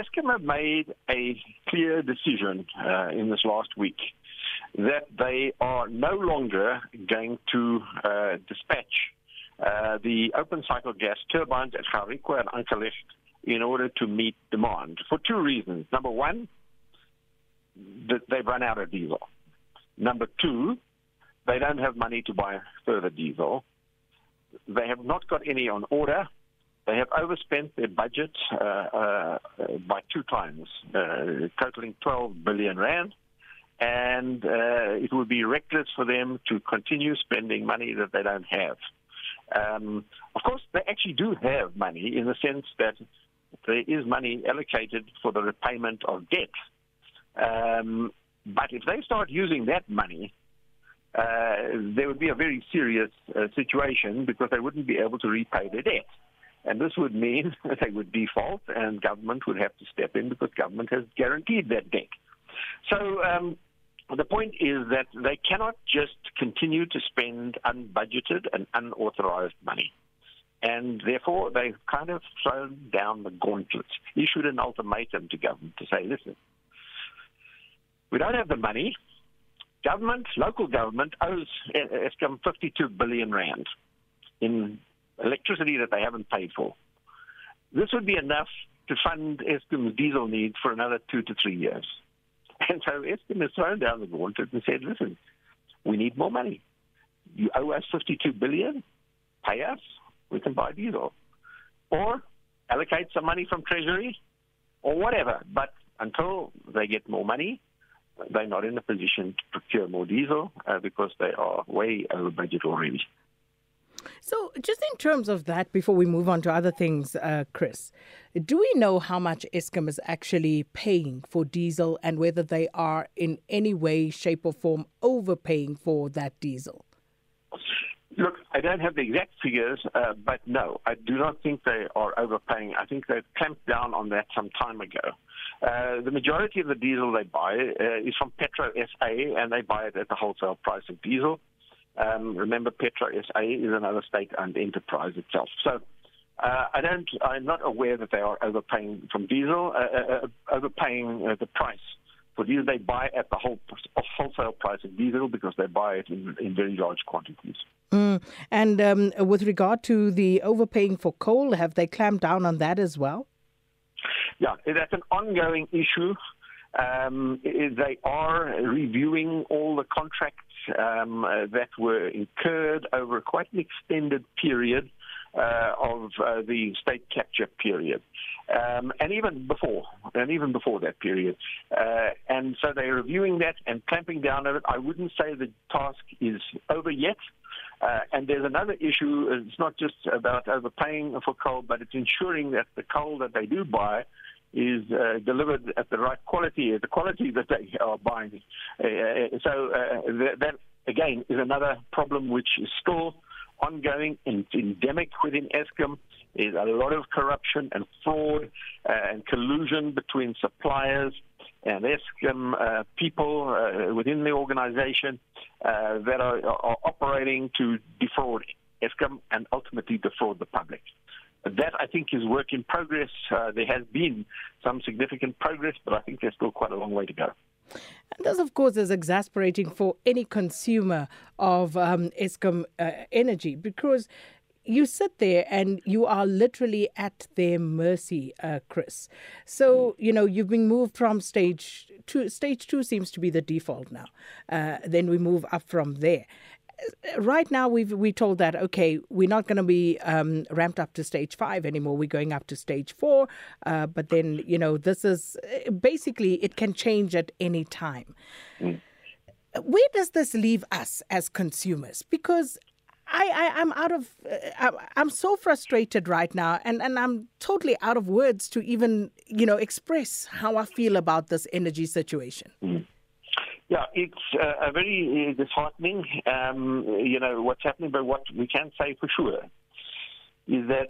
Eskom have made a clear decision uh, in this last week that they are no longer going to uh, dispatch uh, the open cycle gas turbines at Harikwa and Ankerlecht in order to meet demand for two reasons. Number one, that they've run out of diesel. Number two, they don't have money to buy further diesel. They have not got any on order. They have overspent their budget uh, uh, by two times, uh, totaling 12 billion rand. And uh, it would be reckless for them to continue spending money that they don't have. Um, of course, they actually do have money in the sense that there is money allocated for the repayment of debt. Um, but if they start using that money, uh, there would be a very serious uh, situation because they wouldn't be able to repay their debt. And this would mean they would default and government would have to step in because government has guaranteed that debt. So um, the point is that they cannot just continue to spend unbudgeted and unauthorized money. And therefore, they've kind of thrown down the gauntlet, issued an ultimatum to government to say, listen, we don't have the money. Government, local government, owes Eskom 52 billion rand in electricity that they haven't paid for. This would be enough to fund Eskom's diesel needs for another two to three years. And so Eskom has thrown down the gauntlet and said, listen, we need more money. You owe us 52 billion, pay us, we can buy diesel. Or allocate some money from Treasury or whatever. But until they get more money, they're not in a position to procure more diesel uh, because they are way over budget already. Just in terms of that, before we move on to other things, uh, Chris, do we know how much Eskom is actually paying for diesel and whether they are in any way, shape, or form overpaying for that diesel? Look, I don't have the exact figures, uh, but no, I do not think they are overpaying. I think they've clamped down on that some time ago. Uh, the majority of the diesel they buy uh, is from Petro SA, and they buy it at the wholesale price of diesel. Um, remember, Petro SA is another state-owned enterprise itself. So uh, I don't, I'm not aware that they are overpaying from diesel, uh, uh, uh overpaying uh, the price for diesel. They buy at the whole wholesale price of diesel because they buy it in, in very large quantities. Mm. And um, with regard to the overpaying for coal, have they clamped down on that as well? Yeah, that's an ongoing issue. Um, they are reviewing all the contracts um, uh, that were incurred over quite an extended period uh, of uh, the state capture period, um, and even before, and even before that period. Uh, and so they're reviewing that and clamping down on it. I wouldn't say the task is over yet. Uh, and there's another issue. It's not just about overpaying for coal, but it's ensuring that the coal that they do buy is uh, delivered at the right quality, the quality that they are buying. Uh, uh so uh, that, that, again, is another problem which is still ongoing and endemic within Eskom. Is a lot of corruption and fraud uh, and collusion between suppliers and Eskom uh, people uh, within the organization uh, that are, are operating to defraud Eskom and ultimately defraud the public. That I think is work in progress. Uh, there has been some significant progress, but I think there's still quite a long way to go. And this, of course, is exasperating for any consumer of um, Eskom uh, energy because you sit there and you are literally at their mercy, uh, Chris. So, you know, you've been moved from stage two. Stage two seems to be the default now. Uh, then we move up from there. Right now, we've we told that okay, we're not going to be um, ramped up to stage five anymore. We're going up to stage four, uh, but then you know this is basically it can change at any time. Mm. Where does this leave us as consumers? Because I, I am out of uh, I'm so frustrated right now and and I'm totally out of words to even you know express how I feel about this energy situation. Mm. Yeah, it's uh, a very uh, disheartening. Um, you know what's happening, but what we can say for sure is that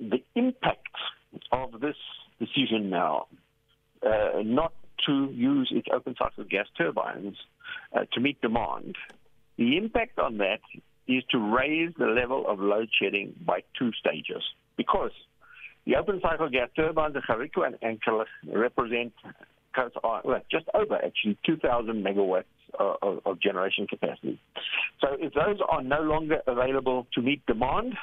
the impact of this decision now, uh, not to use its open cycle gas turbines uh, to meet demand, the impact on that is to raise the level of load shedding by two stages. Because The open cycle gas turbines at Hariko and Enkel represent well, just over actually 2,000 megawatts of, of generation capacity. So if those are no longer available to meet demand,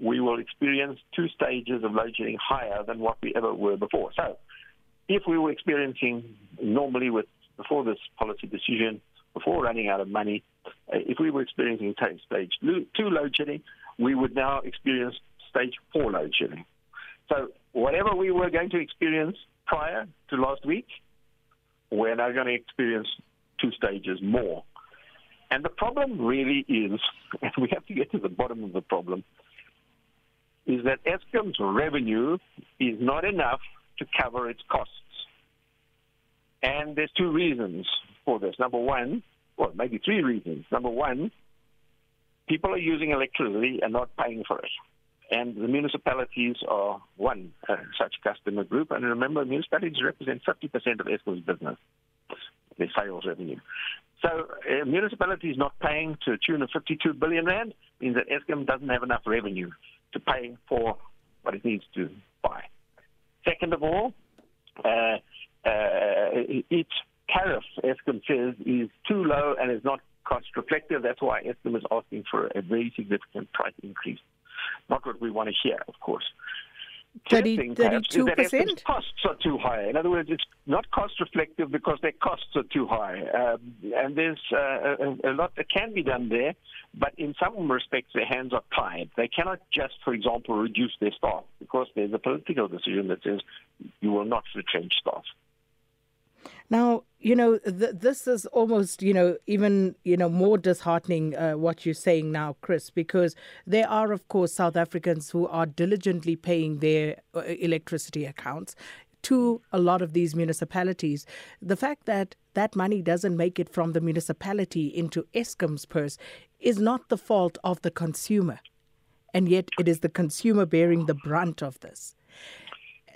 we will experience two stages of load shedding higher than what we ever were before. So if we were experiencing normally with before this policy decision, before running out of money, uh, if we were experiencing stage two load shedding, we would now experience stage four load shedding. So whatever we were going to experience prior to last week, we're now going to experience two stages more. And the problem really is, and we have to get to the bottom of the problem, is that Eskom's revenue is not enough to cover its costs. And there's two reasons for this. Number one, well, maybe three reasons. Number one, people are using electricity and not paying for it. And the municipalities are one uh, such customer group. And remember, municipalities represent 50% of Eskom's business, their sales revenue. So uh, municipalities not paying to a tune of 52 billion rand means that Eskom doesn't have enough revenue to pay for what it needs to buy. Second of all, uh, uh, its tariff, Eskom says, is too low and is not cost reflective. That's why Eskom is asking for a very significant price increase. Not what we want to hear, of course. 30, 32%? costs are too high. In other words, it's not cost reflective because their costs are too high. Um, and there's uh, a, a, lot that can be done there, but in some respects, their hands are tied. They cannot just, for example, reduce their staff because there's a political decision that says you will not retrench staff. Now, you know, th- this is almost, you know, even, you know, more disheartening uh, what you're saying now, Chris, because there are, of course, South Africans who are diligently paying their uh, electricity accounts to a lot of these municipalities. The fact that that money doesn't make it from the municipality into Eskom's purse is not the fault of the consumer. And yet it is the consumer bearing the brunt of this.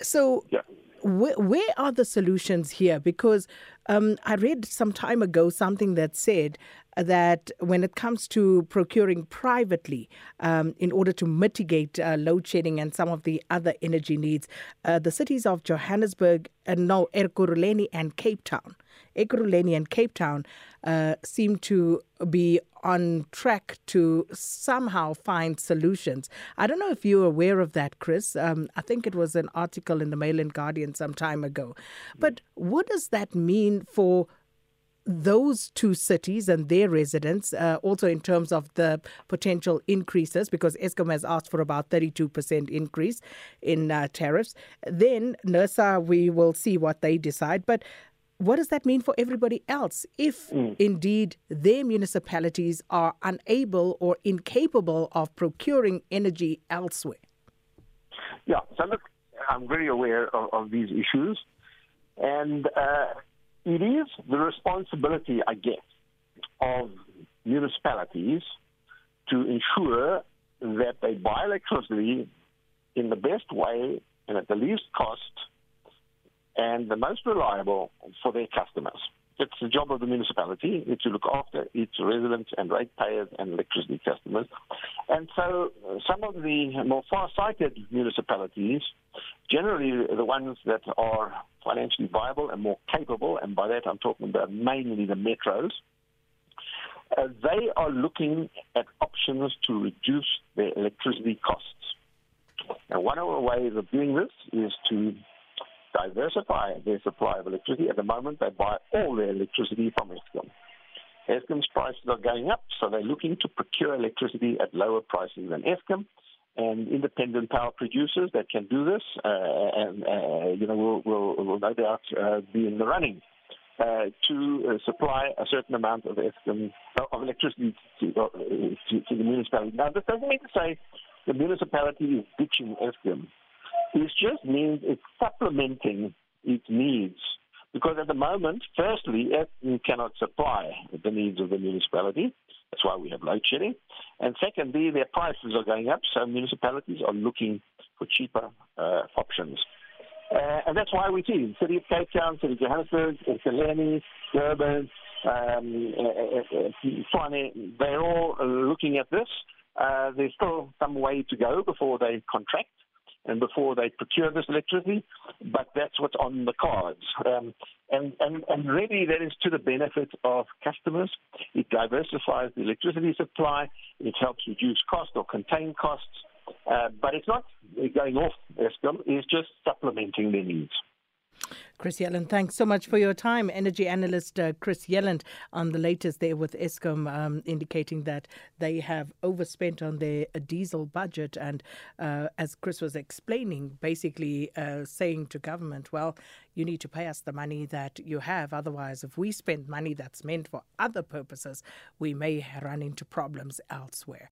So, yeah where, where are the solutions here? Because um, I read some time ago something that said that when it comes to procuring privately um, in order to mitigate uh, load shedding and some of the other energy needs, uh, the cities of Johannesburg, and no, Ekurhuleni and Cape Town Ekurhuleni and Cape Town uh, seem to be on track to somehow find solutions. I don't know if you're aware of that, Chris. Um, I think it was an article in the Mail and Guardian some time ago. But what does that mean for those two cities and their residents, uh, also in terms of the potential increases, because Eskom has asked for about 32% increase in uh, tariffs. Then NERSA, we will see what they decide. But what does that mean for everybody else if mm. indeed their municipalities are unable or incapable of procuring energy elsewhere? Yeah, so look, I'm very aware of, of these issues, and uh, it is the responsibility, I guess, of municipalities to ensure that they buy electricity in the best way and at the least cost and the most reliable for their customers. It's the job of the municipality to look after its residents and ratepayers and electricity customers. And so uh, some of the more far-sighted municipalities, generally the ones that are financially viable and more capable, and by that I'm talking about mainly the metros, uh, they are looking at options to reduce their electricity costs. Now, one of the ways of doing this is to diversify their supply of electricity. At the moment, they buy all their electricity from Eskom. Eskom's prices are going up, so they're looking to procure electricity at lower prices than Eskom. And independent power producers that can do this, uh, and uh, you know, will, will, will no doubt uh, be in the running uh, to uh, supply a certain amount of Eskom of electricity to, uh, to, to the municipality. Now, this doesn't mean to say the municipality is ditching Eskom. This just means it's supplementing its needs. Because at the moment, firstly, it cannot supply the needs of the municipality. That's why we have load shedding. And secondly, their prices are going up, so municipalities are looking for cheaper uh, options. Uh, and that's why we see the City of Cape Town, City of Johannesburg, Ekurhuleni, Durban, um, uh, uh, uh they're all looking at this. Uh, there's still some way to go before they contract. And before they procure this electricity, but that's what's on the cards. Um, and, and, and really, that is to the benefit of customers. It diversifies the electricity supply, it helps reduce cost or contain costs, uh, but it's not going off Eskom, it's just supplementing their needs. Chris Yelland, thanks so much for your time. Energy analyst uh, Chris Yelland on the latest there with Eskom, um, indicating that they have overspent on their uh, diesel budget. And uh, as Chris was explaining, basically uh, saying to government, well, you need to pay us the money that you have. Otherwise, if we spend money that's meant for other purposes, we may run into problems elsewhere.